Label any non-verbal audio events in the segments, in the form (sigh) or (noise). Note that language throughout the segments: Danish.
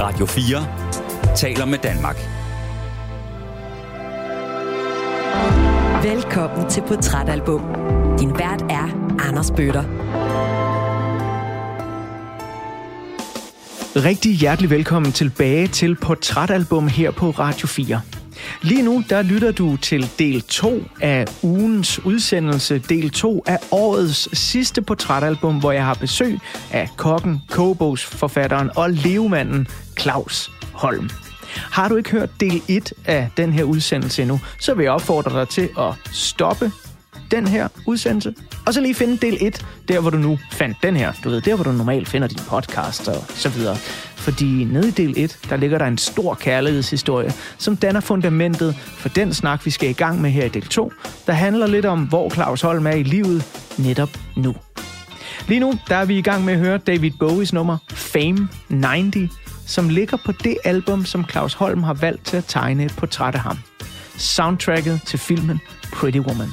Radio 4 taler med Danmark. Velkommen til Portrætalbum. Din vært er Anders Bøtter. Rigtig hjertelig velkommen tilbage til Portrætalbum her på Radio 4. Lige nu, der lytter du til del 2 af ugens udsendelse, del 2 af årets sidste portrætalbum, hvor jeg har besøg af kokken, kobos, forfatteren og levemanden Claus Holm. Har du ikke hørt del 1 af den her udsendelse endnu, så vil jeg opfordre dig til at stoppe den her udsendelse, og så lige finde del 1, der hvor du nu fandt den her. Du ved, der hvor du normalt finder din podcast og så videre. Fordi nede i del 1, der ligger der en stor kærlighedshistorie, som danner fundamentet for den snak, vi skal i gang med her i del 2, der handler lidt om, hvor Claus Holm er i livet netop nu. Lige nu, der er vi i gang med at høre David Bowies nummer Fame 90, som ligger på det album, som Claus Holm har valgt til at tegne et portræt af ham. Soundtracket til filmen Pretty Woman.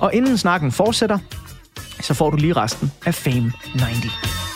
Og inden snakken fortsætter, så får du lige resten af Fame 90.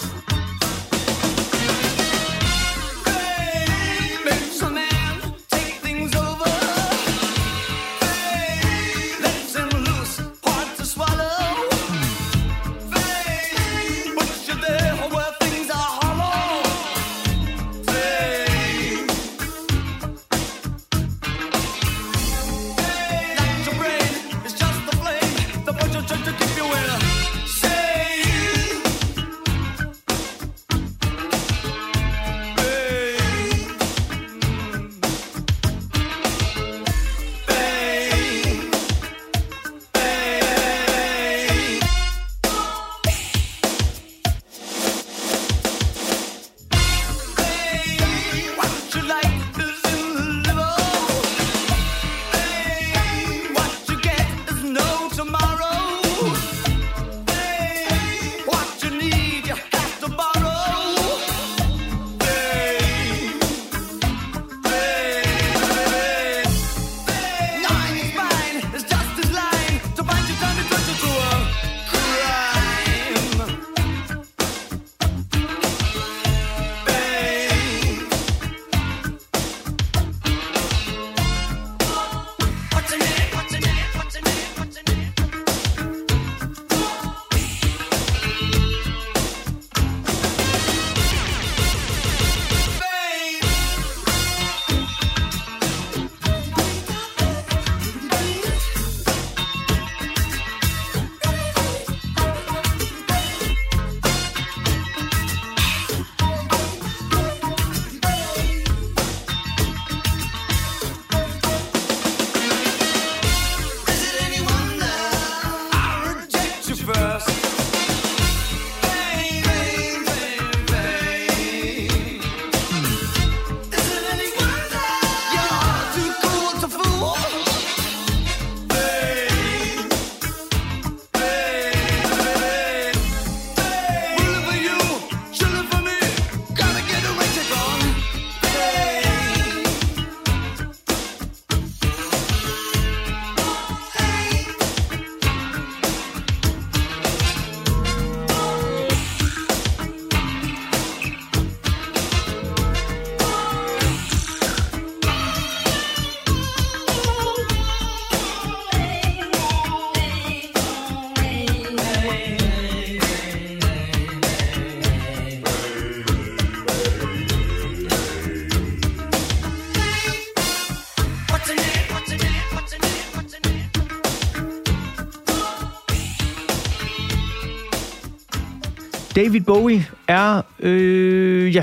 David Bowie er, øh, ja,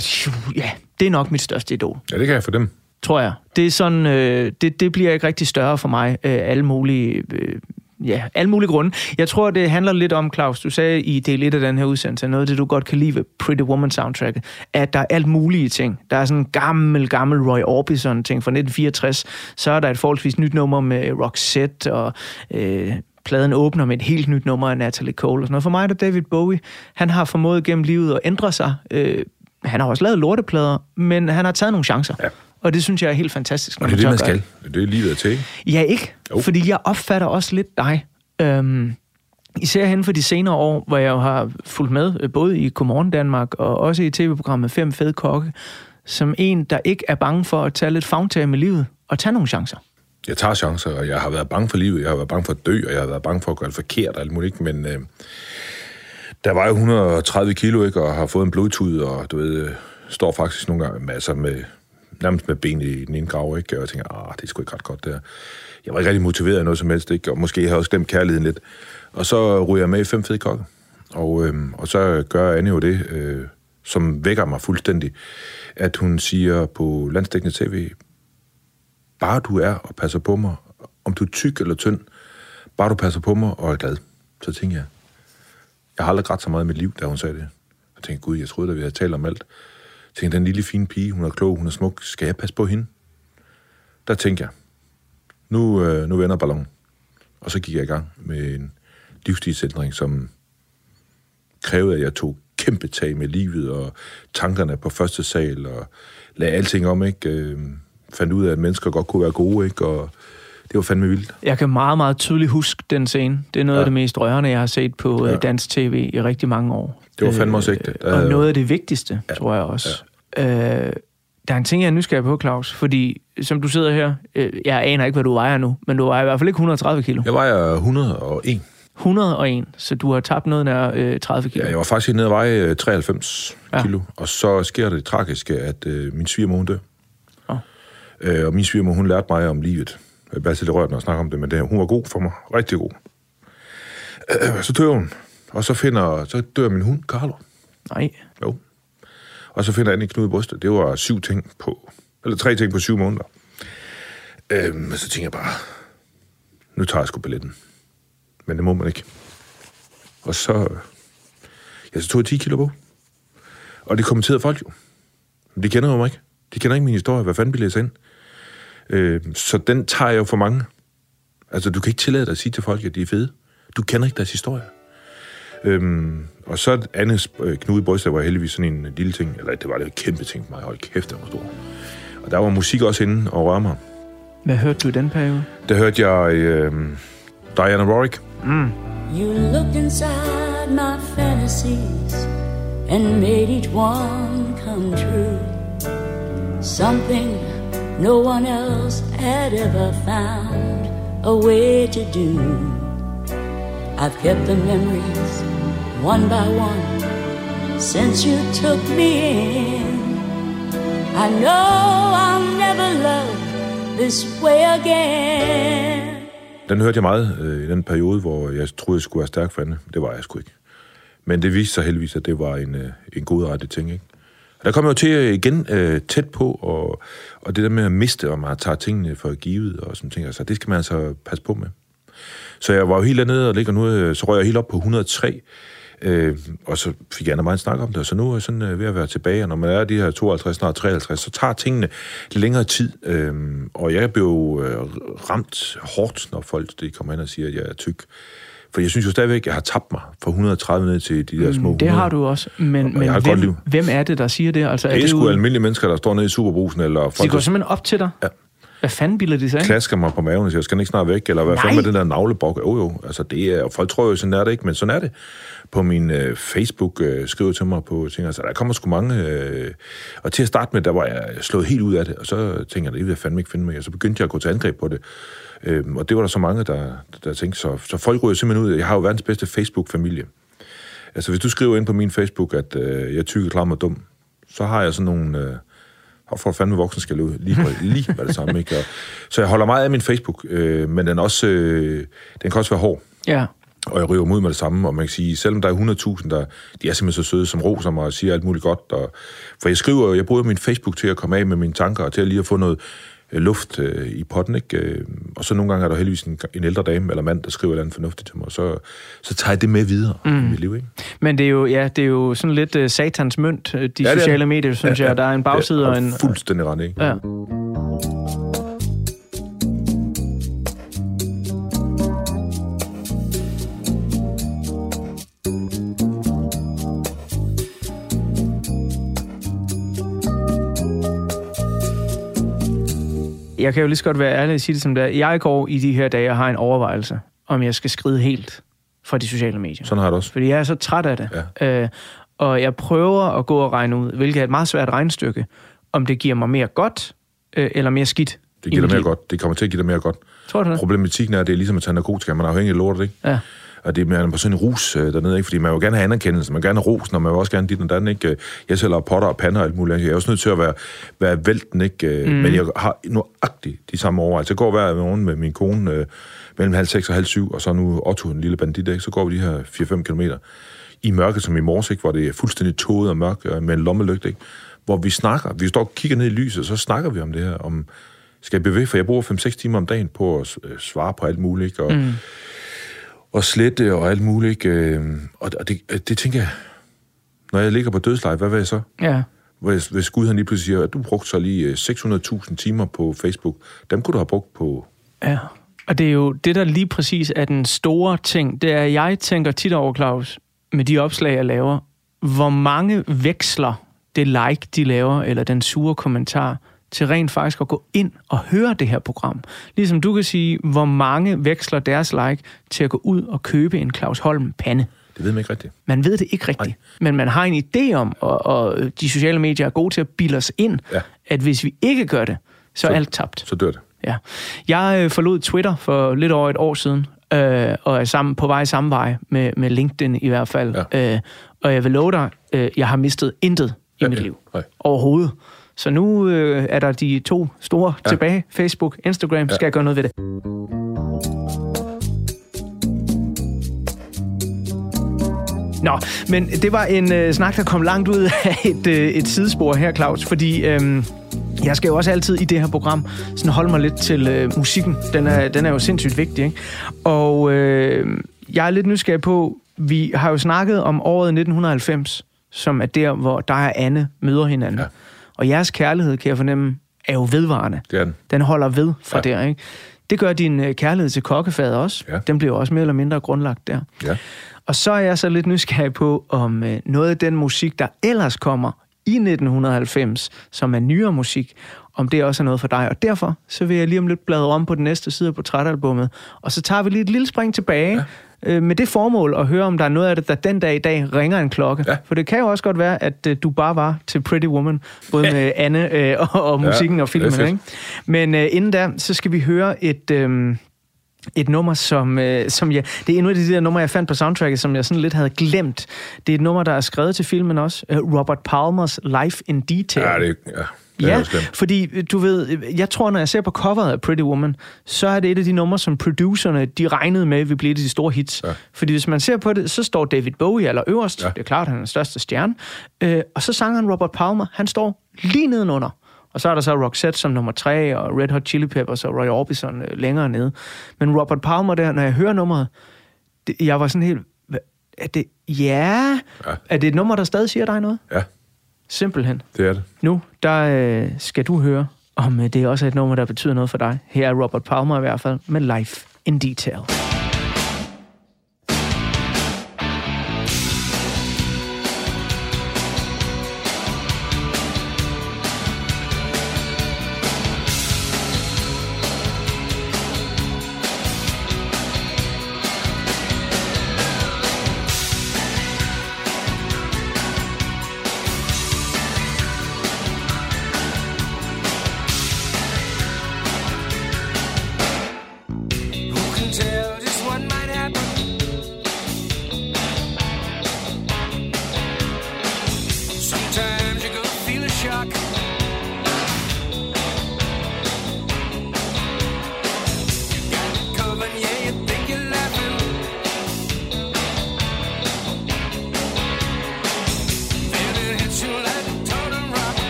ja, det er nok mit største idol. Ja, det kan jeg for dem. Tror jeg. Det er sådan, øh, det, det bliver ikke rigtig større for mig, øh, alle mulige... Øh, ja, alle mulige grunde. Jeg tror, det handler lidt om, Claus, du sagde i del 1 af den her udsendelse, noget af det, du godt kan lide ved Pretty Woman soundtracket, at der er alt mulige ting. Der er sådan en gammel, gammel Roy Orbison ting fra 1964. Så er der et forholdsvis nyt nummer med Roxette og øh, pladen åbner med et helt nyt nummer af Natalie Cole og sådan noget. For mig er det David Bowie. Han har formået gennem livet at ændre sig. Øh, han har også lavet lorteplader, men han har taget nogle chancer. Ja. Og det synes jeg er helt fantastisk. Og det er det, man skal. Det er livet til. Ja, ikke? Jo. Fordi jeg opfatter også lidt dig. Øhm, især hen for de senere år, hvor jeg har fulgt med, øh, både i Godmorgen Danmark og også i tv-programmet Fem Fede Kokke, som en, der ikke er bange for at tage lidt fagtag med livet og tage nogle chancer. Jeg tager chancer, og jeg har været bange for livet, jeg har været bange for at dø, og jeg har været bange for at gøre det forkert og alt muligt, men øh, der var jo 130 kilo, ikke, og har fået en blodtud, og du ved, øh, står faktisk nogle gange med, altså med, nærmest med ben i den ene grav, ikke? og jeg tænker, ah, det er sgu ikke ret godt der. Jeg var ikke rigtig motiveret af noget som helst, ikke? og måske har jeg også glemt kærligheden lidt. Og så ryger jeg med i fem fede kokke, og, øh, og så gør Anne jo det, øh, som vækker mig fuldstændig, at hun siger på landstækkende tv, bare du er og passer på mig, om du er tyk eller tynd, bare du passer på mig og er glad. Så tænker jeg, jeg har aldrig grædt så meget i mit liv, da hun sagde det. Så tænkte, gud, jeg troede, at vi havde talt om alt. Jeg tænkte, den lille fine pige, hun er klog, hun er smuk, skal jeg passe på hende? Der tænkte jeg, nu, øh, nu vender ballonen. Og så gik jeg i gang med en livsstilsændring, som krævede, at jeg tog kæmpe tag med livet og tankerne på første sal og lagde alting om, ikke? Øhm, Øh, fandt ud af, at mennesker godt kunne være gode, ikke? Og det var fandme vildt. Jeg kan meget, meget tydeligt huske den scene. Det er noget ja. af det mest rørende, jeg har set på ja. dansk tv i rigtig mange år. Det var fandme også ægte. Øh, og noget af det vigtigste, ja. tror jeg også. Ja. Øh, der er en ting, jeg er nysgerrig på, Claus, fordi som du sidder her, øh, jeg aner ikke, hvad du vejer nu, men du vejer i hvert fald ikke 130 kilo. Jeg vejer 101. 101, så du har tabt noget nær øh, 30 kilo. Ja, jeg var faktisk nede at veje 93 ja. kilo, og så sker det tragiske, at øh, min svigermor dør. Øh, og min svigermor, hun lærte mig om livet. Jeg bliver altid rørt, når jeg snakker om det, men det, hun var god for mig. Rigtig god. Øh, (clears throat) så dør hun, og så, finder, så dør min hund, Carlo. Nej. Jo. Og så finder jeg en knude i brystet. Det var syv ting på, eller tre ting på syv måneder. Øh, men så tænker jeg bare, nu tager jeg sgu billetten. Men det må man ikke. Og så, ja, så tog jeg 10 kilo på. Og det kommenterede folk jo. Men de kender jo mig ikke. De kender ikke min historie. Hvad fanden bliver jeg ind? Øh, så den tager jeg jo for mange. Altså, du kan ikke tillade dig at sige til folk, at de er fede. Du kender ikke deres historie. Øhm, og så andet øh, knude i brystet var heldigvis sådan en lille ting, eller det var det en kæmpe ting for mig. Hold kæft, det var stor. Og der var musik også inde og røre mig. Hvad hørte du i den periode? Der hørte jeg øh, Diana Warwick. Mm. You looked inside my fantasies and made each one come true. Something no one else had ever found a way to do. I've kept the memories one by one since you took me in. I know I'll never love this way again. Den hørte jeg meget øh, i den periode, hvor jeg troede, jeg skulle være stærk for. Det var jeg sgu ikke. Men det viste sig heldigvis, at det var en, øh, en god rette ting, ikke? Der kommer jo til øh, igen øh, tæt på, og, og det der med at miste, og man tager tingene for givet, og sådan ting, altså, det skal man altså passe på med. Så jeg var jo helt dernede og ligger nu, øh, så røg jeg helt op på 103, øh, og så fik jeg meget snak om det, og så nu er jeg sådan øh, ved at være tilbage, og når man er de her 52, snart 53, så tager tingene længere tid, øh, og jeg blev øh, ramt hårdt, når folk de kommer ind og siger, at jeg er tyk. For jeg synes jo stadigvæk, at jeg har tabt mig fra 130 ned til de der små 100. Det har du også, men, men jeg har hvem, hvem er det, der siger det? Altså, det er, er det sgu ude... almindelige mennesker, der står nede i superbrusen. Eller folk, de går simpelthen op til dig? Ja. Hvad fanden bilder de sig ind? Klasker mig på maven og siger, skal den ikke snart væk? Eller hvad fanden med den der navlebok? Jo jo, altså det er, folk tror jo, sådan er det ikke, men sådan er det. På min øh, Facebook øh, skriver til mig på ting, altså der kommer sgu mange, øh, og til at starte med, der var jeg slået helt ud af det, og så tænkte jeg, det vil jeg fandme ikke finde mig, og så begyndte jeg at gå til angreb på det. Øhm, og det var der så mange, der, der tænkte, så, så folk ryger simpelthen ud. Jeg har jo verdens bedste Facebook-familie. Altså, hvis du skriver ind på min Facebook, at øh, jeg er tyk, klam og dum, så har jeg sådan nogle... Øh, og for fandme voksen skal ud, lige, lige med det samme, ikke? Og, så jeg holder meget af min Facebook, øh, men den, også, øh, den kan også være hård. Ja. Og jeg ryger ud med det samme, og man kan sige, selvom der er 100.000, der, de er simpelthen så søde, som roser mig og siger alt muligt godt. Og, for jeg skriver, jeg bruger min Facebook til at komme af med mine tanker, og til at lige at få noget, luft øh, i potten, ikke? Øh, og så nogle gange er der heldigvis en, en ældre dame eller mand, der skriver noget fornuftigt til mig, og så, så tager jeg det med videre mm. i mit liv, ikke? Men det er jo, ja, det er jo sådan lidt uh, satans mønt, de ja, sociale medier, synes ja, ja. jeg. Der er en bagside ja, og en... Fuldstændig rent, ikke? Ja. Jeg kan jo lige så godt være ærlig og sige det som det er. Jeg går i de her dage og har en overvejelse, om jeg skal skride helt fra de sociale medier. Sådan har det også. Fordi jeg er så træt af det. Ja. Øh, og jeg prøver at gå og regne ud, hvilket er et meget svært regnstykke, om det giver mig mere godt øh, eller mere skidt. Det giver dig mere godt. Det kommer til at give dig mere godt. Tror du det? Problematikken er, at det er ligesom at tage narkotika. Man er afhængig af lortet, ikke? Ja. Og det er på sådan en rus øh, dernede, ikke? Fordi man vil gerne have anerkendelse, man vil gerne have ros, når man vil også gerne dit og den, ikke? Jeg sælger potter og pander og alt muligt. Jeg er også nødt til at være, være vælten, ikke? Mm. Men jeg har nøjagtigt de samme overvejelser. Jeg går hver morgen med min kone øh, mellem halv seks og halv syv, og så nu Otto, en lille bandit, ikke? Så går vi de her 4-5 kilometer i mørket som i morges, ikke? Hvor det er fuldstændig tåget og mørkt øh, med en lommelygte, ikke? Hvor vi snakker, vi står og kigger ned i lyset, og så snakker vi om det her, om skal jeg bevæge, for jeg bruger 5-6 timer om dagen på at øh, svare på alt muligt, ikke? Og, mm og slette og alt muligt. Øh, og det, det tænker jeg, når jeg ligger på dødsleje, hvad vil jeg så? Ja. Hvis, hvis Gud han lige pludselig siger, at du brugte så lige 600.000 øh, timer på Facebook, dem kunne du have brugt på... Ja, og det er jo det, der lige præcis er den store ting. Det er, at jeg tænker tit over, Claus, med de opslag, jeg laver, hvor mange veksler det like, de laver, eller den sure kommentar, til rent faktisk at gå ind og høre det her program. Ligesom du kan sige, hvor mange veksler deres like til at gå ud og købe en Claus Holm pande. Det ved man ikke rigtigt. Man ved det ikke rigtigt. Nej. Men man har en idé om, og, og de sociale medier er gode til at bilde os ind, ja. at hvis vi ikke gør det, så, så er alt tabt. Så dør det. Ja. Jeg øh, forlod Twitter for lidt over et år siden, øh, og er sammen, på vej samme vej med, med LinkedIn i hvert fald. Ja. Øh, og jeg vil love dig, øh, jeg har mistet intet i ja, mit liv. Ja. Overhovedet. Så nu øh, er der de to store ja. tilbage. Facebook, Instagram. Ja. Skal jeg gøre noget ved det? Nå, men det var en øh, snak, der kom langt ud af et, øh, et sidespor her, Claus, fordi øh, jeg skal jo også altid i det her program sådan holde mig lidt til øh, musikken. Den er, den er jo sindssygt vigtig, ikke? Og øh, jeg er lidt nysgerrig på, vi har jo snakket om året 1990, som er der, hvor dig og Anne møder hinanden. Ja. Og jeres kærlighed, kan jeg fornemme, er jo vedvarende. Det er den. Den holder ved fra ja. der, ikke? Det gør din øh, kærlighed til kokkefadet også. Ja. Den bliver også mere eller mindre grundlagt der. Ja. Og så er jeg så lidt nysgerrig på, om øh, noget af den musik, der ellers kommer i 1990, som er nyere musik, om det også er noget for dig. Og derfor så vil jeg lige om lidt bladre om på den næste side af portrætalbummet, og så tager vi lige et lille spring tilbage, ja øh, med det formål at høre, om der er noget af det, der den dag i dag ringer en klokke. Ja. For det kan jo også godt være, at øh, du bare var til Pretty Woman, både med (laughs) Anne øh, og, og musikken ja, og filmen. Ikke? Men øh, inden da, så skal vi høre et... Øh, et nummer, som, øh, som ja, det er endnu af de der numre, jeg fandt på soundtracket, som jeg sådan lidt havde glemt. Det er et nummer, der er skrevet til filmen også. Uh, Robert Palmers Life in Detail. Ja, det, ja. Ja, fordi øh, du ved, jeg tror, når jeg ser på coveret af Pretty Woman, så er det et af de numre, som producerne, de regnede med, vil blive et af de store hits. Ja. Fordi hvis man ser på det, så står David Bowie aller øverst. Ja. Det er klart, han er den største stjerne. Øh, og så sangeren Robert Palmer, han står lige nedenunder. Og så er der så Roxette som nummer tre, og Red Hot Chili Peppers og Roy Orbison øh, længere nede. Men Robert Palmer der, når jeg hører nummeret, det, jeg var sådan helt... Er det... Ja... ja. Er det et nummer, der stadig siger dig noget? Ja. Simpelthen. Det er det. Nu, der øh, skal du høre, om øh, det er også et nummer, der betyder noget for dig. Her er Robert Palmer i hvert fald med Life in Detail.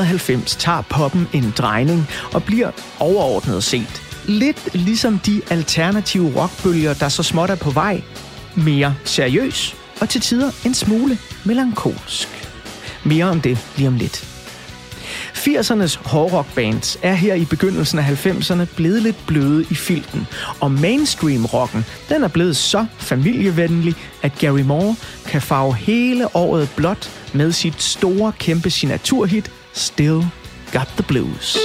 1990 tager poppen en drejning og bliver overordnet set lidt ligesom de alternative rockbølger, der så småt er på vej. Mere seriøs og til tider en smule melankolsk. Mere om det lige om lidt. 80'ernes hårdrockbands er her i begyndelsen af 90'erne blevet lidt bløde i filten, og mainstream-rocken den er blevet så familievenlig, at Gary Moore kan farve hele året blot med sit store kæmpe signaturhit Still Got the Blues.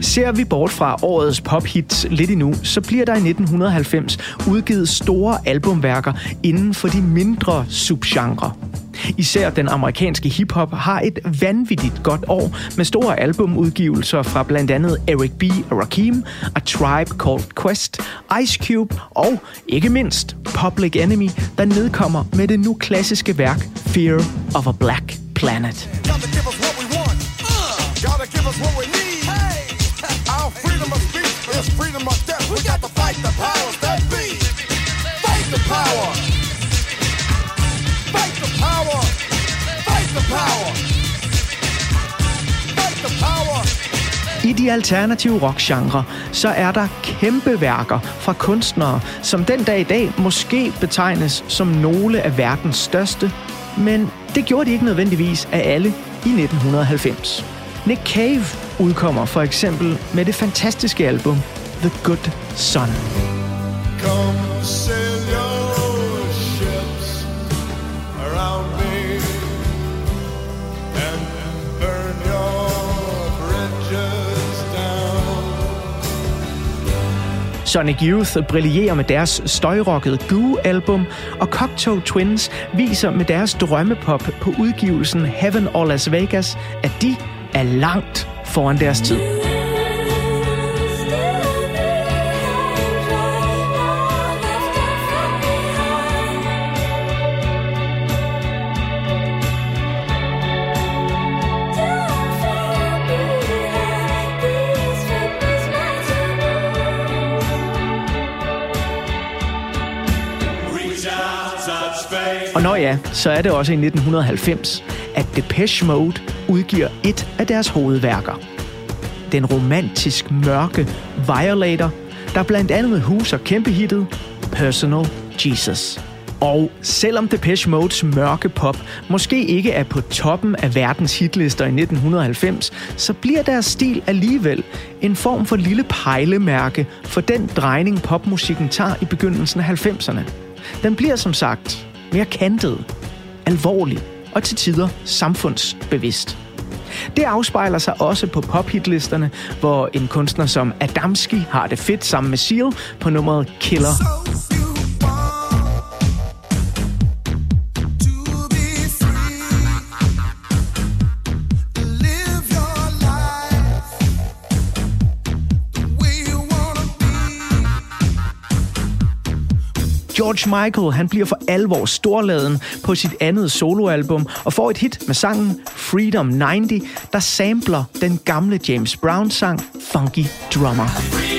Ser vi bort fra årets pophits lidt endnu, så bliver der i 1990 udgivet store albumværker inden for de mindre subgenre. Især den amerikanske hiphop har et vanvittigt godt år med store albumudgivelser fra blandt andet Eric B. og Rakim, A Tribe Called Quest, Ice Cube og ikke mindst Public Enemy, der nedkommer med det nu klassiske værk Fear of a Black Planet. Give what we uh. freedom of speech is freedom of death. We got to fight the powers that be. Fight the power. The power. Fight the power. I de alternative rockgenre, så er der kæmpe værker fra kunstnere, som den dag i dag måske betegnes som nogle af verdens største, men det gjorde de ikke nødvendigvis af alle i 1990. Nick Cave udkommer for eksempel med det fantastiske album The Good Son. Come sail Sonic Youth brillerer med deres støjrockede Goo-album, og Cocteau Twins viser med deres drømmepop på udgivelsen Heaven or Las Vegas, at de er langt foran deres tid. Så er det også i 1990, at Depeche Mode udgiver et af deres hovedværker. Den romantisk mørke Violator, der blandt andet huser kæmpehittet Personal Jesus. Og selvom Depeche Modes mørke pop måske ikke er på toppen af verdens hitlister i 1990, så bliver deres stil alligevel en form for lille pejlemærke for den drejning popmusikken tager i begyndelsen af 90'erne. Den bliver som sagt mere kantet, alvorlig og til tider samfundsbevidst. Det afspejler sig også på pophitlisterne, hvor en kunstner som Adamski har det fedt sammen med Seal på nummeret Killer. George Michael han bliver for alvor storladen på sit andet soloalbum og får et hit med sangen Freedom 90, der sampler den gamle James Brown-sang Funky Drummer.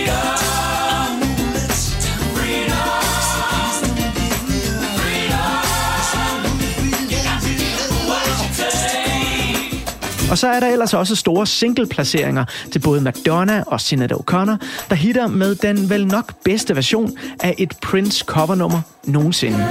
Og så er der ellers også store singleplaceringer til både Madonna og Sinead O'Connor, der hitter med den vel nok bedste version af et Prince covernummer nogensinde.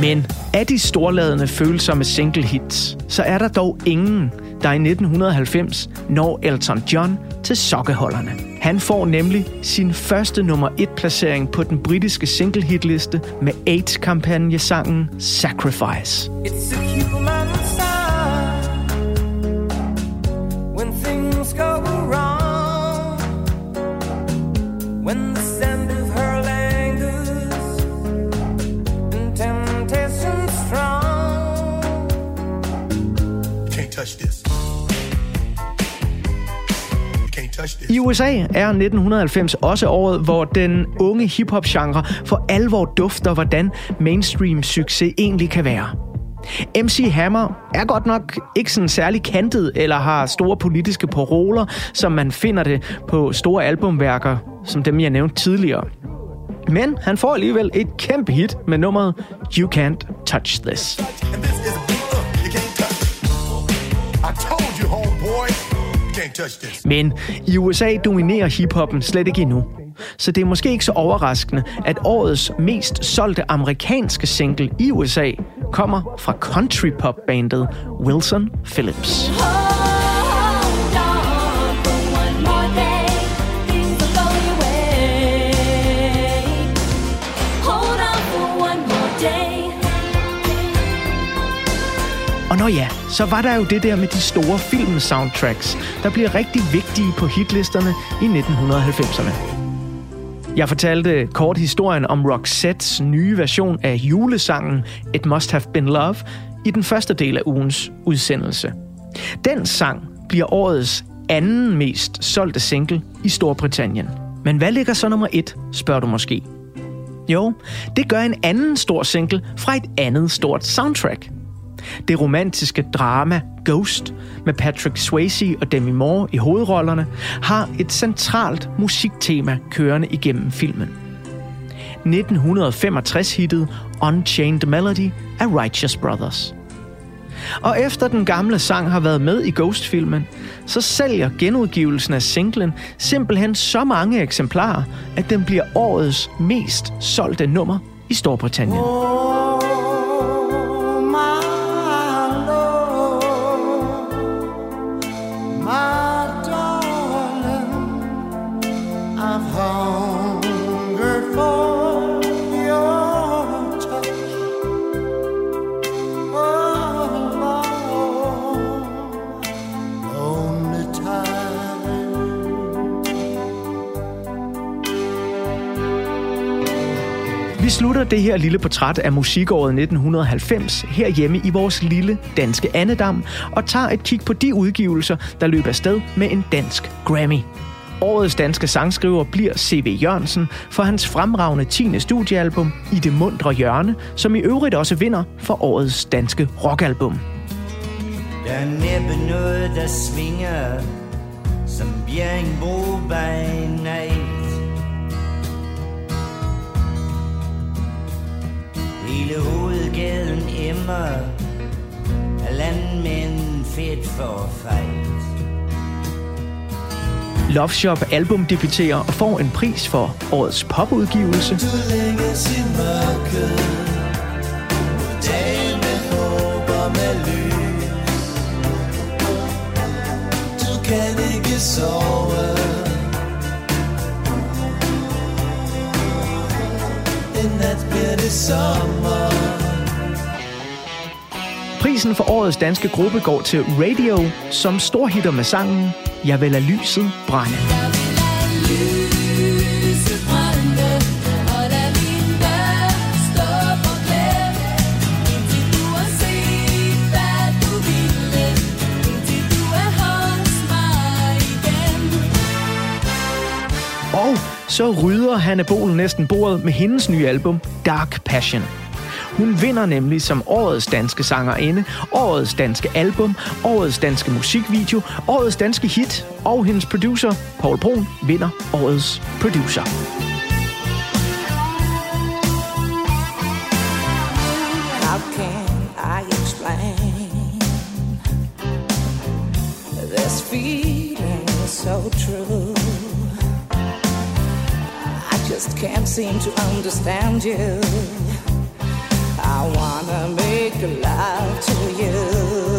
Men af de storladende følsomme single hits, så er der dog ingen, der i 1990 når Elton John til sokkeholderne. Han får nemlig sin første nummer 1 placering på den britiske single hitliste med AIDS-kampagnesangen Sacrifice. It's a human I USA er 1990 også året, hvor den unge hiphop-genre for alvor dufter, hvordan mainstream succes egentlig kan være. MC Hammer er godt nok ikke sådan særlig kantet eller har store politiske paroler, som man finder det på store albumværker, som dem jeg nævnte tidligere. Men han får alligevel et kæmpe hit med nummeret You Can't Touch This. Men i USA dominerer hiphoppen slet ikke endnu. Så det er måske ikke så overraskende, at årets mest solgte amerikanske single i USA kommer fra country pop bandet Wilson Phillips. Og ja, så var der jo det der med de store film-soundtracks, der bliver rigtig vigtige på hitlisterne i 1990'erne. Jeg fortalte kort historien om Roxettes nye version af julesangen It Must Have Been Love i den første del af ugens udsendelse. Den sang bliver årets anden mest solgte single i Storbritannien. Men hvad ligger så nummer et, spørger du måske. Jo, det gør en anden stor single fra et andet stort soundtrack – det romantiske drama Ghost med Patrick Swayze og Demi Moore i hovedrollerne har et centralt musiktema kørende igennem filmen. 1965-hittet Unchained Melody af Righteous Brothers. Og efter den gamle sang har været med i Ghost-filmen, så sælger genudgivelsen af singlen simpelthen så mange eksemplarer, at den bliver årets mest solgte nummer i Storbritannien. Vi det her lille portræt af musikåret 1990 herhjemme i vores lille danske andedam og tager et kig på de udgivelser, der løber afsted med en dansk Grammy. Årets danske sangskriver bliver C.V. Jørgensen for hans fremragende 10. studiealbum I det mundre hjørne, som i øvrigt også vinder for årets danske rockalbum. Der er næppe noget, der svinger som Bjerringbro by night. Hele hovedgaden emmer af landmænd fedt for fight. Love Shop album debuterer og får en pris for årets popudgivelse. Du længes i mørket, dage med håb og med lys. Du kan ikke sove. En nat bliver det sommer. Prisen for årets danske gruppe går til Radio, som storhitter med sangen Jeg vil lade lyset brænde. Og så rydder Hanne Bol næsten bordet med hendes nye album Dark Passion. Hun vinder nemlig som årets danske sangerinde, årets danske album, årets danske musikvideo, årets danske hit, og hendes producer, Paul Brun, vinder årets producer. How can I explain this feeling just can't seem to understand you. I wanna make love to you.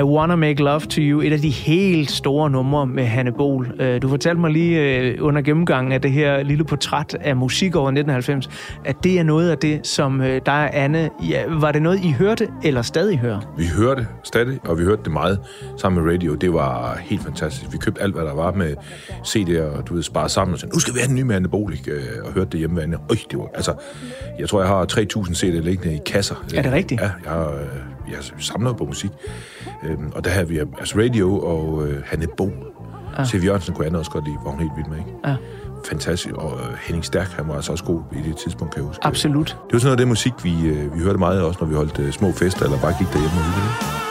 I Wanna Make Love to You, et af de helt store numre med Hanne Bol. Øh, du fortalte mig lige øh, under gennemgangen af det her lille portræt af musik over 1990, at det er noget af det, som øh, der er Anne. Ja, var det noget, I hørte eller stadig hører? Vi hørte stadig, og vi hørte det meget sammen med radio. Det var helt fantastisk. Vi købte alt, hvad der var med CD'er, og du ved, sparet sammen og sagde, nu skal vi have den nye med Anne Bol, og hørte det hjemme med Anne. Øj, det var, altså, jeg tror, jeg har 3.000 CD'er liggende i kasser. Er det rigtigt? Ja, jeg har, jeg samler på musik. Øhm, og der havde vi altså radio og øh, Hanne Bo. Ja. Siv Jørgensen kunne jeg også godt lide, var hun helt vild med, ikke? Ja. Fantastisk. Og øh, Henning Stærk, han var altså også god i det tidspunkt, kan jeg huske. Absolut. Det var sådan noget af det musik, vi, øh, vi hørte meget også, når vi holdt øh, små fester, eller bare gik derhjemme og hyggede.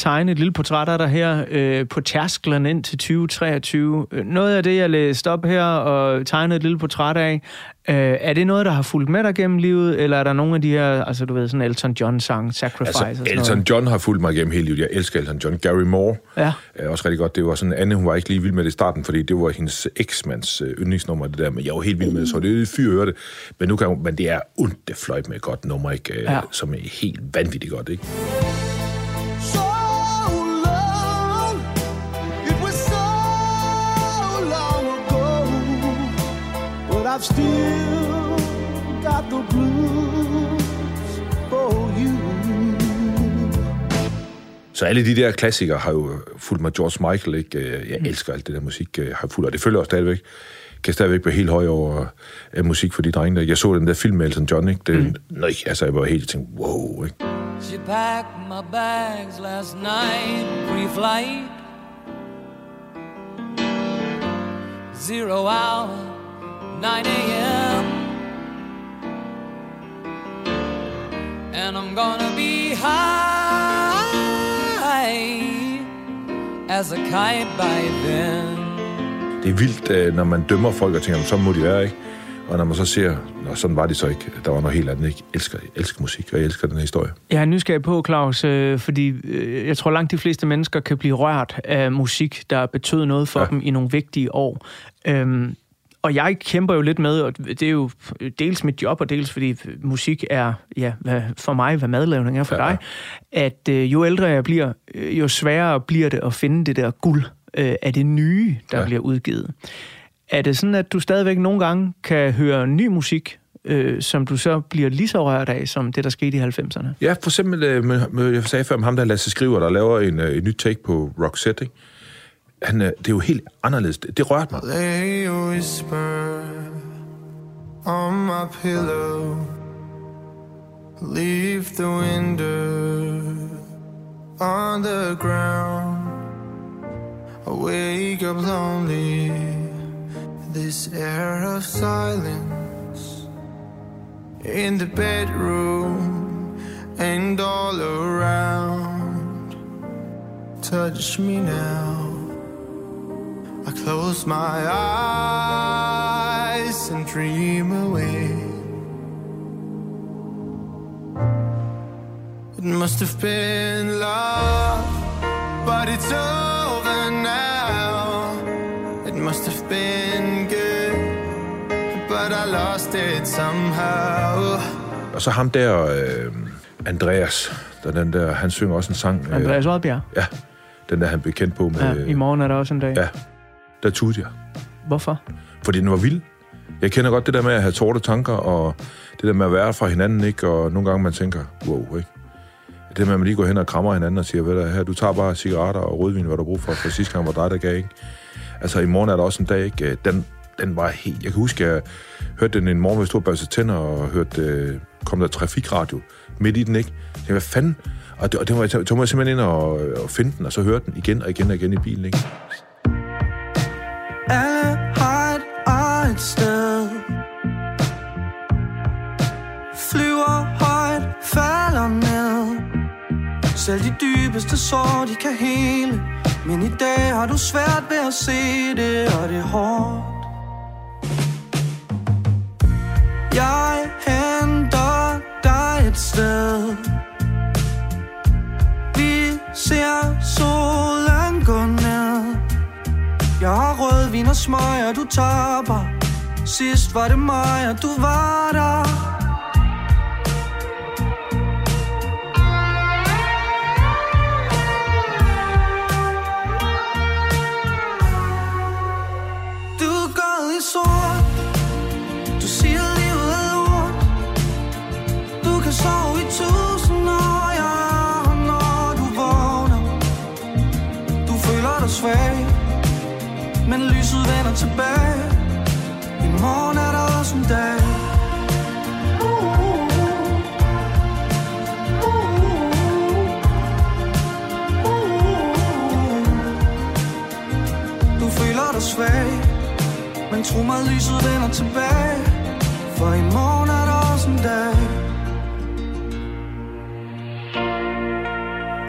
Tegne et lille portræt af dig her øh, på tærsklen ind til 2023. Noget af det, jeg læste op her og tegnede et lille portræt af, øh, er det noget, der har fulgt med dig gennem livet, eller er der nogle af de her, altså du ved, sådan Elton John-sang, Sacrifice altså, og sådan Elton noget? John har fulgt mig gennem hele livet. Jeg elsker Elton John. Gary Moore ja. er også rigtig godt. Det var sådan, Anne, hun var ikke lige vild med det i starten, fordi det var hendes eksmands øh, yndlingsnummer, det der, men jeg var helt vild med det, så det er fyr øre det. Men, nu kan hun, men det er ondt, det fløjt med et godt nummer, ikke? Øh, ja. som er helt vanvittigt godt, ikke? I've still got the blues for you. Så alle de der klassikere har jo fulgt mig. George Michael, ikke? Øh, jeg mm. elsker alt det der musik, øh, har fulgt, og det følger også stadigvæk. Kan stadigvæk være helt høj over uh, musik for de drenge der. Jeg så den der film med Elton John, ikke? Det, mm. nøj, altså, jeg var helt tænkt, wow, ikke? She packed my bags last night, pre-flight. Zero hour 9 a.m. And I'm gonna be high as a kite by then. Det er vildt, øh, når man dømmer folk og tænker, så må de være, ikke? Og når man så ser, Nå, sådan var det så ikke. Der var noget helt andet. Jeg elsker, jeg elsker musik, og jeg elsker den her historie. Jeg er nysgerrig på, Claus, øh, fordi jeg tror langt de fleste mennesker kan blive rørt af musik, der betød noget for ja. dem i nogle vigtige år. Øhm, og jeg kæmper jo lidt med, og det er jo dels mit job, og dels fordi musik er, ja, for mig, hvad madlavning er for ja. dig, at øh, jo ældre jeg bliver, øh, jo sværere bliver det at finde det der guld øh, af det nye, der ja. bliver udgivet. Er det sådan, at du stadigvæk nogle gange kan høre ny musik, øh, som du så bliver lige så rørt af, som det, der skete i 90'erne? Ja, for eksempel, øh, med, med, jeg sagde før om ham, der Lasse Skriver, der laver en, øh, en ny take på Roxette, ikke? Han, det er jo helt anderledes. Det, det rørte mig. Lay whisper on my pillow Leave the window on the ground. I wake up lonely. This air of silence in the bedroom and all around. Touch me now. I close my eyes and dream away. It must have been love, but it's over now. It must have been good, but I lost it somehow. Og så ham der, øh, Andreas, der den der, han synger også en sang. Øh, Andreas Oddbjerg. Ja, den der han blev kendt på med... Ja, I morgen er der også en dag. Ja, der tudte jeg. Hvorfor? Fordi den var vild. Jeg kender godt det der med at have torte tanker, og det der med at være fra hinanden, ikke? Og nogle gange man tænker, wow, ikke? Det med, at man lige går hen og krammer hinanden og siger, ved du, her, du tager bare cigaretter og rødvin, hvad du har brug for, for sidste gang var dig, der gav, ikke? Altså, i morgen er der også en dag, ikke? Den, den var helt... Jeg kan huske, jeg hørte den en morgen, hvor jeg stod og tænder og hørte, øh, kom der trafikradio midt i den, ikke? Jeg tænkte, hvad fanden? Og det, og det var, så må jeg simpelthen ind og, og finde den, og så høre den igen og igen og igen i bilen, ikke? Selv de dybeste sår, de kan hele. Men i dag har du svært ved at se det, og det er hårdt. Jeg henter dig et sted. Vi ser solen gå ned. Jeg har rødvin og smøger, du taber. Sidst var det mig, og du var der. Lyset vender tilbage. I morgen er der også en dag. Du føler dig svag Men tro mig, lyset vender tilbage. For i morgen er der også en dag.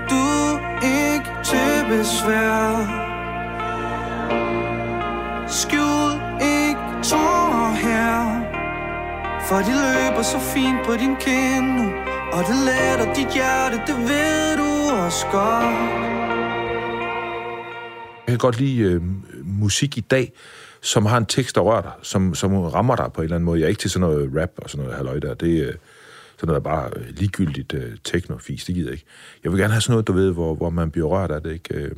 Du er ikke til besvær. For de løber så fint på din kind nu Og det letter dit hjerte, det ved du også godt Jeg kan godt lide øh, musik i dag, som har en tekst, der rører dig, som, som rammer dig på en eller anden måde. Jeg er ikke til sådan noget rap og sådan noget halløj der. Det øh, sådan noget bare ligegyldigt øh, techno-fis, det gider jeg ikke. Jeg vil gerne have sådan noget, du ved, hvor, hvor man bliver rørt af det, ikke? Øh,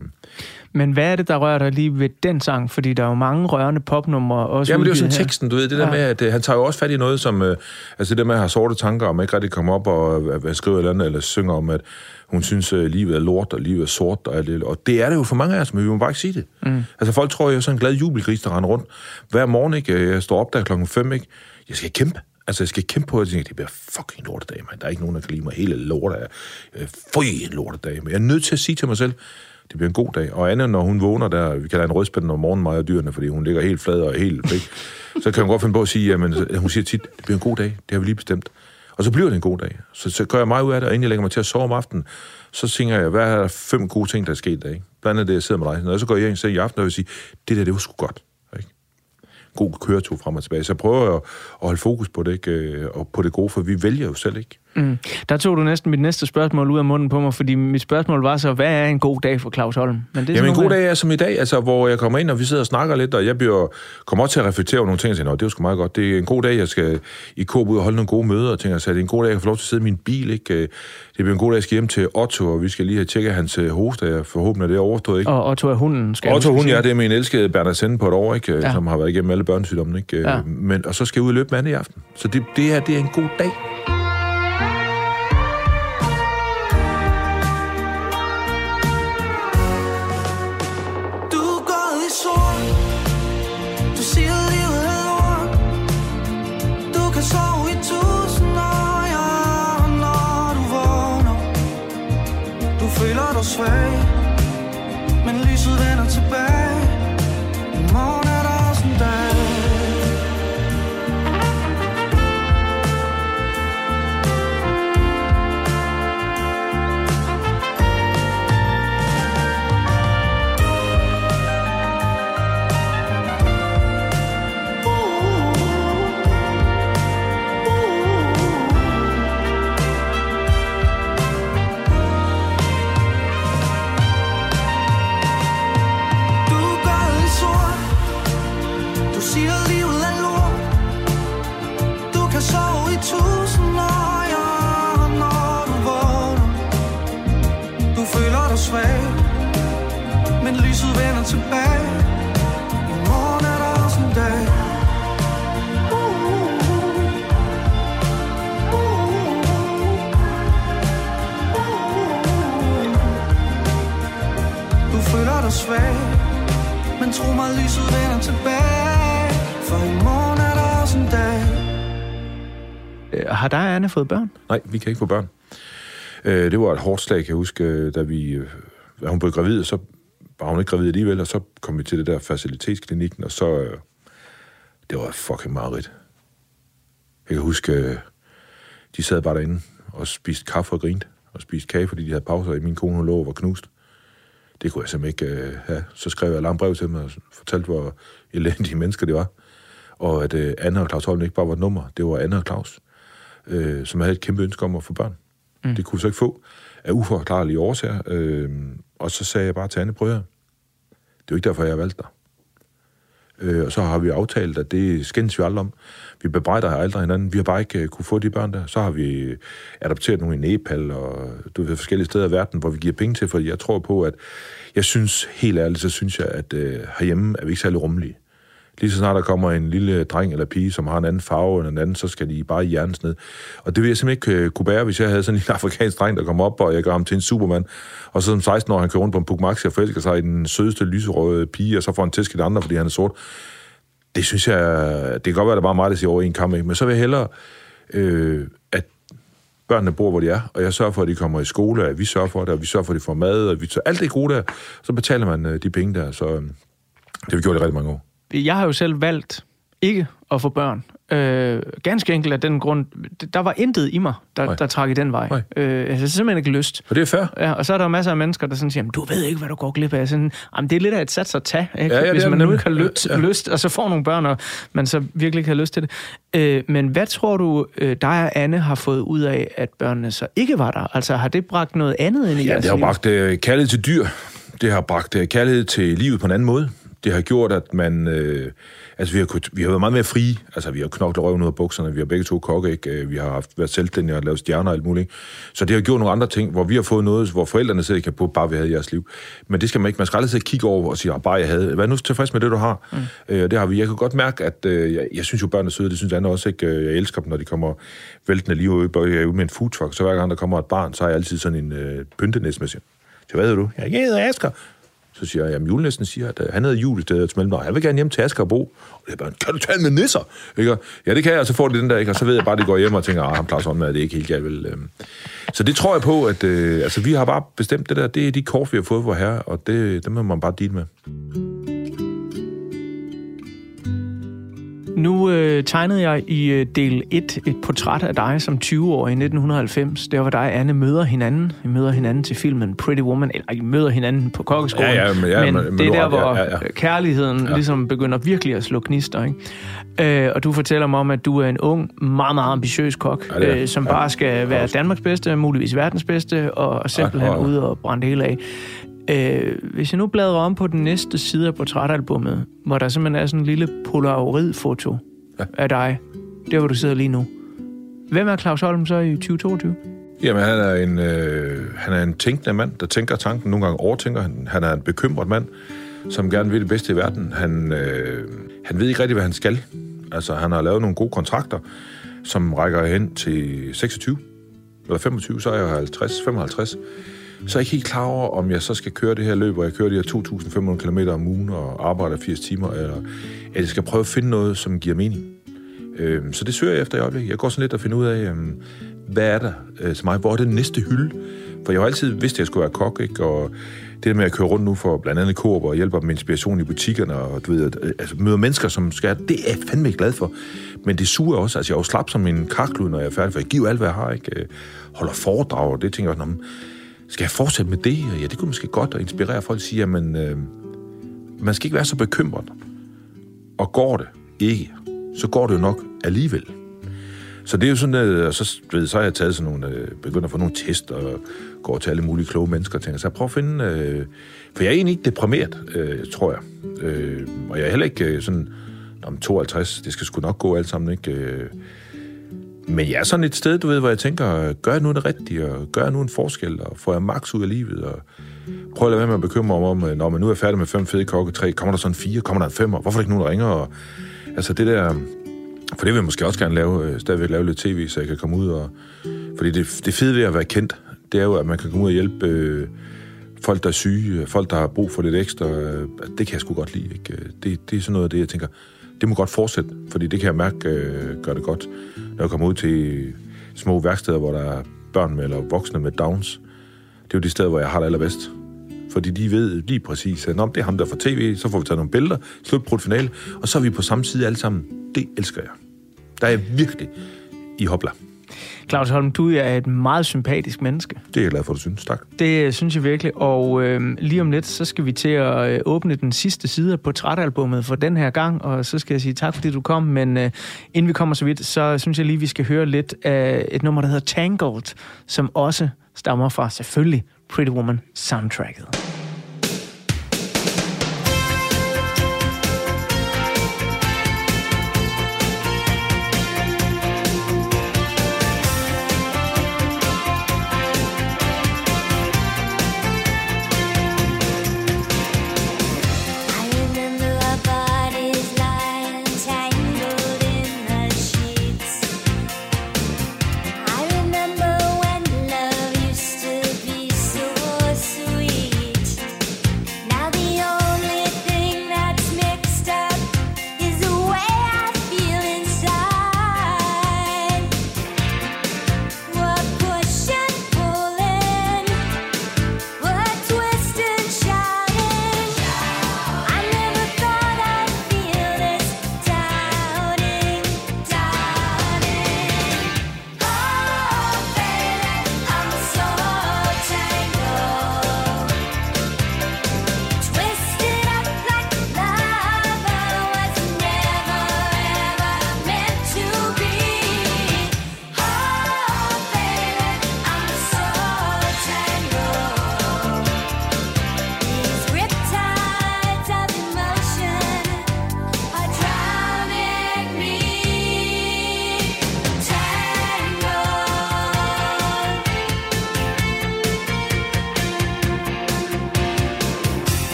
Men hvad er det, der rører dig lige ved den sang? Fordi der er jo mange rørende popnumre også Jamen, det er jo sådan her. teksten, du ved, det der Ja. med, at øh, han tager jo også fat i noget, som, øh, altså det der med at have sorte tanker, man ikke rigtig kommer op og øh, skriver et eller andet, eller synger om, at hun synes, at livet er lort, og livet er sort, og alt det. Og det er det jo for mange af os, men vi må bare ikke sige det. Mm. Altså folk tror, jeg er sådan en glad jubelgris, der render rundt. Hver morgen, ikke? Jeg står op der klokken 5, ikke? Jeg skal kæmpe. Altså, jeg skal kæmpe på, at jeg tænker, det bliver fucking lortedag, mand. Der er ikke nogen, der kan lide mig. Hele lortet er, øh, føj, en lortedag. Men jeg er nødt til at sige til mig selv, det bliver en god dag. Og Anne, når hun vågner der, vi kalder en rødspænd om morgenen, mig og dyrene, fordi hun ligger helt flad og helt væk, så kan hun godt finde på at sige, jamen, hun siger tit, det bliver en god dag, det har vi lige bestemt. Og så bliver det en god dag. Så, så gør jeg meget ud af det, og inden jeg lægger mig til at sove om aftenen, så tænker jeg, hvad er der fem gode ting, der er sket i dag? Blandt andet det, jeg sidder med dig. Når jeg så går jeg ind i aften, og vil sige, det der, det var sgu godt. God køretur frem og tilbage. Så prøv prøver at, at holde fokus på det, ikke? Øh, og på det gode, for vi vælger jo selv, ikke? Mm. Der tog du næsten mit næste spørgsmål ud af munden på mig, fordi mit spørgsmål var så, hvad er en god dag for Claus Holm? Men det er Jamen en god dag er som i dag, altså, hvor jeg kommer ind, og vi sidder og snakker lidt, og jeg bliver, kommer også til at reflektere over nogle ting, og "Nå, det er jo sgu meget godt. Det er en god dag, jeg skal i Coop ud og holde nogle gode møder, og tænker, så det er en god dag, jeg kan få lov til at sidde i min bil, ikke? Det bliver en god dag, jeg skal hjem til Otto, og vi skal lige have tjekket hans øh, hoste, jeg forhåbentlig er det overstået, ikke? Og Otto er hunden, skal Otto, huske hun, at ja, det er min elskede Bernard Sende på et år, ikke? Ja. Som har været igennem alle børnesygdommene, ikke? Ja. Ja. Men, og så skal jeg ud og løbe Anne i aften. Så det, det her, det er en god dag. Tro mig, lyset vender tilbage For i morgen er der også en dag Øh, Har dig og Anne fået børn? Nej, vi kan ikke få børn. Øh, det var et hårdt slag, kan jeg huske, øh, da vi, da hun blev gravid, så var hun ikke gravid alligevel, og så kom vi til det der facilitetsklinikken, og så, det var fucking meget rigt. Jeg kan huske, de sad bare derinde og spiste kaffe og grinte, og spiste kage, fordi de havde pauser, og min kone hun lå og var knust. Det kunne jeg simpelthen ikke øh, have. Så skrev jeg et langt brev til dem og fortalte, hvor elendige mennesker det var. Og at øh, Anna og Claus Holm ikke bare var et nummer, det var Anna og Claus øh, som havde et kæmpe ønske om at få børn. Mm. Det kunne så ikke få af uforklarlige årsager. Øh, og så sagde jeg bare til Anne, prøv det er jo ikke derfor, jeg har valgt dig. Øh, og så har vi aftalt, at det skændes vi aldrig om. Vi bebrejder aldrig hinanden. Vi har bare ikke øh, kunne få de børn der. Så har vi øh, adopteret nogle i Nepal og du ved, forskellige steder i verden, hvor vi giver penge til, for jeg tror på, at jeg synes, helt ærligt, så synes jeg, at øh, herhjemme er vi ikke særlig rummelige. Lige så snart der kommer en lille dreng eller pige, som har en anden farve end en anden, så skal de bare hjernes ned. Og det vil jeg simpelthen ikke øh, kunne bære, hvis jeg havde sådan en lille (laughs) afrikansk dreng, der kom op, og jeg gør ham til en supermand. Og så som 16 år, han kører rundt på en Puk Maxi og forelsker sig i den sødeste lyserøde pige, og så får han tæsk i andre, fordi han er sort. Det synes jeg, det kan godt være, at det er bare mig, der siger over i en kamp, ikke? men så vil jeg hellere, øh, at børnene bor, hvor de er, og jeg sørger for, at de kommer i skole, at vi sørger for det, og vi sørger for, at de får mad, og vi tager alt det gode der, så betaler man øh, de penge der. Så øh, det har vi gjort i rigtig mange år. Jeg har jo selv valgt ikke at få børn. Øh, ganske enkelt af den grund, der var intet i mig, der, der trak i den vej. Nej. Øh, jeg har simpelthen ikke lyst. Og det er fair. Ja, og så er der masser af mennesker, der sådan siger, "Men du ved ikke, hvad du går glip af. Sådan, Jamen, det er lidt af et sats at tage, ikke? Ja, ja, hvis man nu ikke har lyst, Ja, ja. lyst, og så får nogle børn, og man så virkelig ikke har lyst til det. Øh, men hvad tror du, øh, dig og Anne har fået ud af, at børnene så ikke var der? Altså, har det bragt noget andet ind i Ja, jeres det har liv? bragt øh, kærlighed til dyr. Det har bragt øh, kærlighed til livet på en anden måde. Det har gjort, at man... Øh, altså, vi har, kunnet- vi har været meget mere frie. Altså, vi har knoklet røven ud af bukserne. Vi har begge to kokke, ikke? Øh, Vi har haft, været selvstændige og lavet stjerner og alt muligt. Så det har gjort nogle andre ting, hvor vi har fået noget, hvor forældrene sidder ikke kan på, bare vi havde i jeres liv. Men det skal man ikke. Man skal aldrig sidde og kigge over og sige, "Ah, bare jeg havde. Vær nu tilfreds med det, du har. Mm. Øh, det har vi. Jeg kan godt mærke, at øh, jeg, jeg, synes jo, børn er søde. Det synes Anna også, ikke? Øh, Jeg elsker dem, når de kommer væltende lige ud, jeg er ude med en food truck. Så hver gang der kommer et barn, så har jeg altid sådan en øh, pyntenæs med sig. Så hvad hedder du? Jeg hedder Asger. Så siger jeg, jamen julenæsten siger, at øh, han havde jul i stedet til mellemnavn. Jeg vil gerne hjem til Asger og Bo. Og det er bare, kan du tale med nisser? Ikke? Ja, det kan jeg, og så får de den der, ikke? og så ved jeg bare, at de går hjem og tænker, ah, ham klarer sådan er det ikke helt jeg vil. Øhm. Så det tror jeg på, at øh, altså, vi har bare bestemt det der, det er de kort, vi har fået for herre, og det, dem må man bare dele med. Nu øh, tegnede jeg i øh, del 1 et portræt af dig som 20-årig i 1990. Der var dig og Anne møder hinanden. I møder hinanden til filmen Pretty Woman. Eller I møder hinanden på kokkeskolen. Ja, ja, men- ja, men, men- det er der, hvor ja, ja, ja. kærligheden ja. ligesom begynder virkelig at slå knister. Ikke? Øh, og du fortæller mig om, at du er en ung, meget, meget ambitiøs kok, Ja, det er- øh, som ja. bare skal være Danmarks bedste, muligvis verdens bedste, og simpelthen Ja, og- ude og brænde det hele af. Øh, hvis jeg nu bladrer om på den næste side af portrætalbummet, hvor der simpelthen er sådan en lille polaroid-foto ja. af dig, der hvor du sidder lige nu. Hvem er Claus Holm så i 2022? Jamen, han er en, øh, han er en tænkende mand, der tænker tanken. Nogle gange overtænker han. Han er en bekymret mand, som gerne vil det bedste i verden. Han, øh, han ved ikke rigtig, hvad han skal. Altså, han har lavet nogle gode kontrakter, som rækker hen til 26 eller 25, så er jeg 50, 55. Så er jeg ikke helt klar over, om jeg så skal køre det her løb, hvor jeg kører de her 2.500 km om ugen og arbejder 80 timer, eller at jeg skal prøve at finde noget, som giver mening. Øhm, så det søger jeg efter i øjeblikket. Jeg går sådan lidt og finder ud af, øhm, hvad er der øh, til mig? Hvor er den næste hylde? For jeg har altid vidst, at jeg skulle være kok, ikke? Og det der med at køre rundt nu for blandt andet Coop og hjælpe dem med inspiration i butikkerne, og du ved, at, øh, altså, møder mennesker, som skal, det er jeg fandme ikke glad for. Men det suger også. Altså, jeg er jo slap som en karklud, når jeg er færdig, for jeg giver alt, hvad jeg har, ikke? Øh, holder foredrag, og det tænker jeg, også, skal jeg fortsætte med det? Ja, det kunne måske godt at inspirere folk at sige, jamen, øh, man skal ikke være så bekymret. Og går det ikke, så går det jo nok alligevel. Så det er jo sådan, at så, ved, så har jeg taget sådan nogle, øh, begyndt at få nogle test, og går til alle mulige kloge mennesker, og tænker, så jeg prøver at finde, øh, for jeg er egentlig ikke deprimeret, øh, tror jeg. Øh, og jeg er heller ikke øh, sådan, om 52, det skal sgu nok gå alt sammen, ikke? Øh, men jeg er sådan et sted, du ved, hvor jeg tænker, gør jeg nu det rigtige, og gør jeg nu en forskel, og får jeg max ud af livet, og prøv at lade være med at bekymre mig om, øh, når man nu er færdig med fem fede kokke, tre, kommer der sådan fire, kommer der en femmer, hvorfor er der ikke nogen, der ringer? Og, altså det der, for det vil jeg måske også gerne lave, øh, stadigvæk lave lidt tv, så jeg kan komme ud og... Fordi det, det fede ved at være kendt, det er jo, at man kan komme ud og hjælpe øh, folk, der er syge, øh, folk, der har brug for lidt ekstra. Øh, det kan jeg sgu godt lide. Ikke? Det, det er sådan noget af det, jeg tænker, det må godt fortsætte, fordi det kan jeg mærke øh, gør det godt. Når jeg kommer ud til små værksteder, hvor der er børn med, eller voksne med Downs, det er jo de steder, hvor jeg har det allerbedst. Fordi de ved lige præcis, at det er ham, der får tv, så får vi taget nogle billeder, slut på finale, og så er vi på samme side alle sammen. Det elsker jeg. Der er jeg virkelig i hopla. Claus Holm, du er et meget sympatisk menneske. Det er jeg glad for, du synes. Tak. Det øh, synes jeg virkelig. Og øh, lige om lidt, så skal vi til at øh, åbne den sidste side af portrætalbummet for den her gang, og så skal jeg sige tak, fordi du kom. Men øh, inden vi kommer så vidt, så synes jeg lige, vi skal høre lidt af et nummer, der hedder Tangled, som også stammer fra selvfølgelig Pretty Woman soundtracket.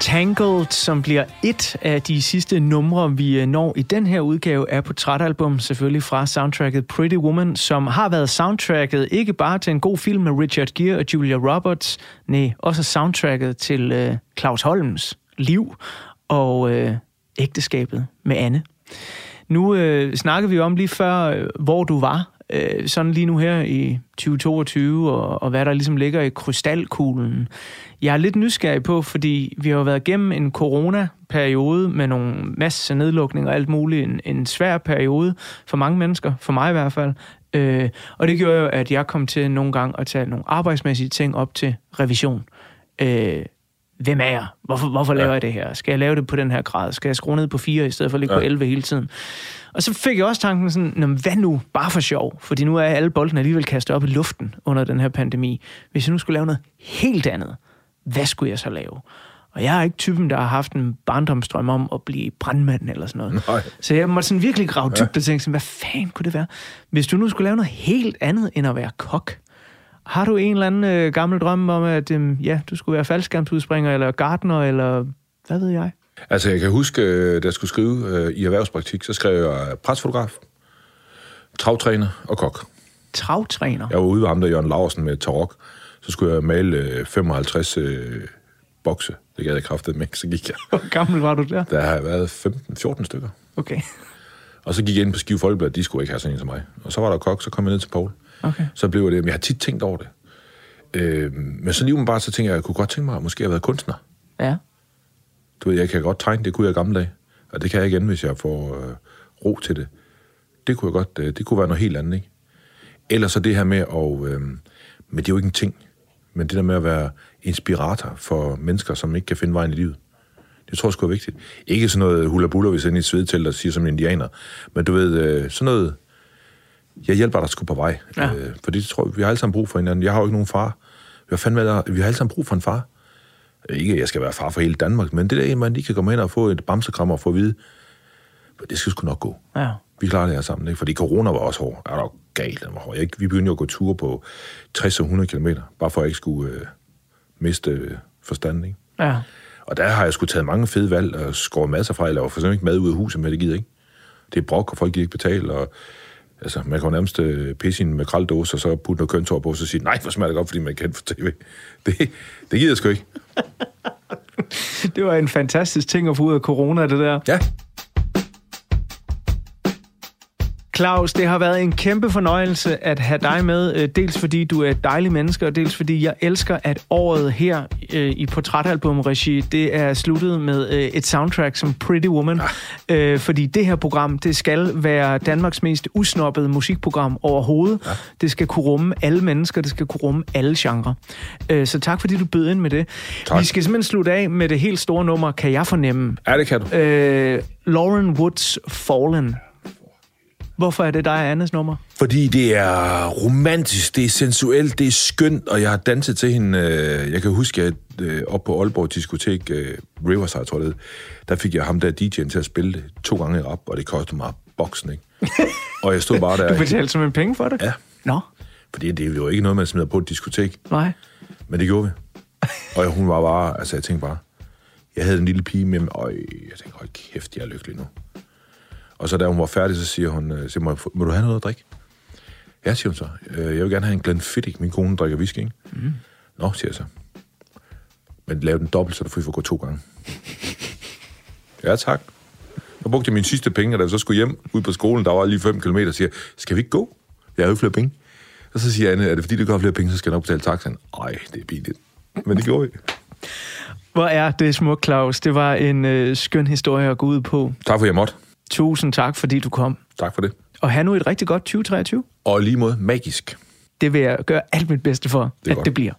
Tangled, som bliver et af de sidste numre, vi øh, når i den her udgave af portrætalbum, selvfølgelig fra soundtracket Pretty Woman, som har været soundtracket ikke bare til en god film med Richard Gere og Julia Roberts, nej, også soundtracket til øh, Claus Holms liv og øh, ægteskabet med Anne. Nu øh, snakkede vi om lige før, øh, hvor du var øh, sådan lige nu her i 2022, og, og hvad der ligesom ligger i krystalkuglen. Jeg er lidt nysgerrig på, fordi vi har været igennem en corona-periode med nogle masse nedlukninger og alt muligt. En, en svær periode for mange mennesker, for mig i hvert fald. Øh, og det gjorde jo, at jeg kom til nogle gange at tage nogle arbejdsmæssige ting op til revision. Øh, hvem er jeg? Hvorfor, hvorfor laver ja. jeg det her? Skal jeg lave det på den her grad? Skal jeg skrue ned på 4 i stedet for at ligge ja. på 11 hele tiden? Og så fik jeg også tanken sådan, hvad nu? Bare for sjov. Fordi nu er alle bolden alligevel kastet op i luften under den her pandemi. Hvis jeg nu skulle lave noget helt andet, hvad skulle jeg så lave? Og jeg er ikke typen, der har haft en barndomstrøm om at blive brandmand eller sådan noget. Nej. Så jeg måtte sådan virkelig grave dybt ja. og tænke sådan, hvad fanden kunne det være? Hvis du nu skulle lave noget helt andet end at være kok, har du en eller anden øh, gammel drøm om, at øh, ja, du skulle være faldskærmsudspringer eller gartner, eller hvad ved jeg? Altså, jeg kan huske, øh, da jeg skulle skrive øh, i erhvervspraktik, så skrev jeg presfotograf, travtræner og kok. Travtræner? Jeg var ude ved ham der, Jørgen Larsen, med tarok. Så skulle jeg male øh, 55 øh, bokse. Det gad jeg kraftet med, så gik jeg. (laughs) Hvor gammel var du der? Der har jeg været 15-14 stykker. Okay. Og så gik jeg ind på Skive Folkeblad, de skulle ikke have sådan en som mig. Og så var der kok, så kom jeg ned til Paul. Okay. Så blev det, men jeg har tit tænkt over det. Øh, men så lige bare så tænker jeg, at jeg kunne godt tænke mig at måske have været kunstner. Ja. Du ved, jeg kan godt tegne, det kunne jeg i gamle dage. Og det kan jeg igen, hvis jeg får øh, ro til det. Det kunne jeg godt, øh, det kunne være noget helt andet, ikke? Ellers så det her med at, øh, men det er jo ikke en ting, men det der med at være inspirator for mennesker, som ikke kan finde vejen i livet. Det tror jeg sgu er vigtigt. Ikke sådan noget hula hvis jeg er i et svedtelt og siger som indianer, men du ved, øh, sådan noget, jeg hjælper dig sgu på vej. Ja. Øh, for det tror jeg, vi har alle sammen brug for hinanden. Jeg har jo ikke nogen far. Vi har, fandme, vi har alle sammen brug for en far. Ikke, at jeg skal være far for hele Danmark, men det der, man lige kan komme ind og få et bamsekrammer og få at vide, det skal sgu nok gå. Ja. Vi klarer det her sammen, ikke? Fordi corona var også hård. Er der galt, den var hård. Jeg, vi begyndte jo at gå ture på 60 og 100 km, bare for at jeg ikke skulle øh, miste øh, forstanden, ikke? Ja. Og der har jeg sgu taget mange fede valg og skåret masser fra. Jeg laver for eksempel ikke mad ud af huset, men det gider ikke. Det er brok, og folk gider ikke betale, og Altså, man kan jo nærmest øh, pisse en makraldåse, og så putte noget køntår på, og så sige, nej, hvor smager det godt, fordi man kan for tv. (laughs) Det, det gider jeg sgu ikke. (laughs) det var en fantastisk ting at få ud af corona, det der. Ja. Claus, det har været en kæmpe fornøjelse at have dig med, øh, dels fordi du er et dejligt menneske, og dels fordi jeg elsker, at året her øh, i Portrætalbum-regi, det er sluttet med øh, et soundtrack som Pretty Woman. Ja. fordi det her program, det skal være Danmarks mest usnoppede musikprogram overhovedet. Ja. Det skal kunne rumme alle mennesker, det skal kunne rumme alle genrer. så tak fordi du bød ind med det. Tak. Vi skal simpelthen slutte af med det helt store nummer, kan jeg fornemme. Ja, det kan du. Lauren Woods Fallen. Hvorfor er det dig og Annes nummer? Fordi det er romantisk, det er sensuelt, det er skønt, og jeg har danset til hende. Øh, jeg kan huske, at øh, op på Aalborg Diskotek, øh, Riverside, tror jeg det, der fik jeg ham der DJ'en til at spille det to gange op, og det kostede mig boksen, ikke? (laughs) og jeg stod bare der... du betalte som en penge for det? Ja. Nå. Fordi det er jo ikke noget, man smider på et diskotek. Nej. Men det gjorde vi. og hun var bare... Altså, jeg tænkte bare... Jeg havde en lille pige med mig, og jeg tænkte, hold kæft, jeg er lykkelig nu. Og så da hun var færdig, så siger hun, øh, siger, må, må du have noget at drikke? Ja, siger hun så. Øh, jeg vil gerne have en Glenfiddich. Min kone drikker whisky, ikke? Mm. Nå, siger jeg så. Men lav den dobbelt, så du får gå to gange. (laughs) ja, tak. Så brugte jeg mine sidste penge, og da jeg så skulle hjem ud på skolen, der var lige 5 km, og siger, skal vi ikke gå? Jeg har jo flere penge. Og så siger Anne, er det fordi, du gør flere penge, så skal jeg nok betale taxaen? Nej, det er billigt. Men det gjorde vi. Hvor er det smukt, Claus. Det var en øh, skøn historie at gå ud på. Tak for, jeg måtte. Tusind tak, fordi du kom. Tak for det. Og have nu et rigtig godt 2023. Og lige mod magisk. Det vil jeg gøre alt mit bedste for, det at godt. det bliver.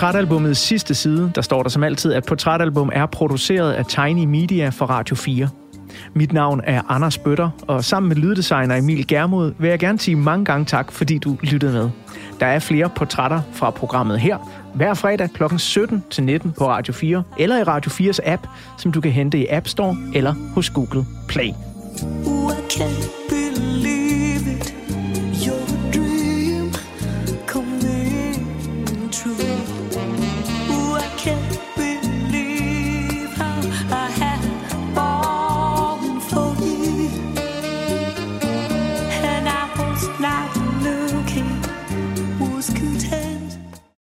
Portrætalbumets sidste side, der står der som altid, at portrætalbum er produceret af Tiny Media for Radio 4. Mit navn er Anders Bøtter, og sammen med lyddesigner Emil Germod vil jeg gerne sige mange gange tak, fordi du lyttede med. Der er flere portrætter fra programmet her, hver fredag kl. 17 til 19 på Radio 4, eller i Radio 4's app, som du kan hente i App Store eller hos Google Play. What can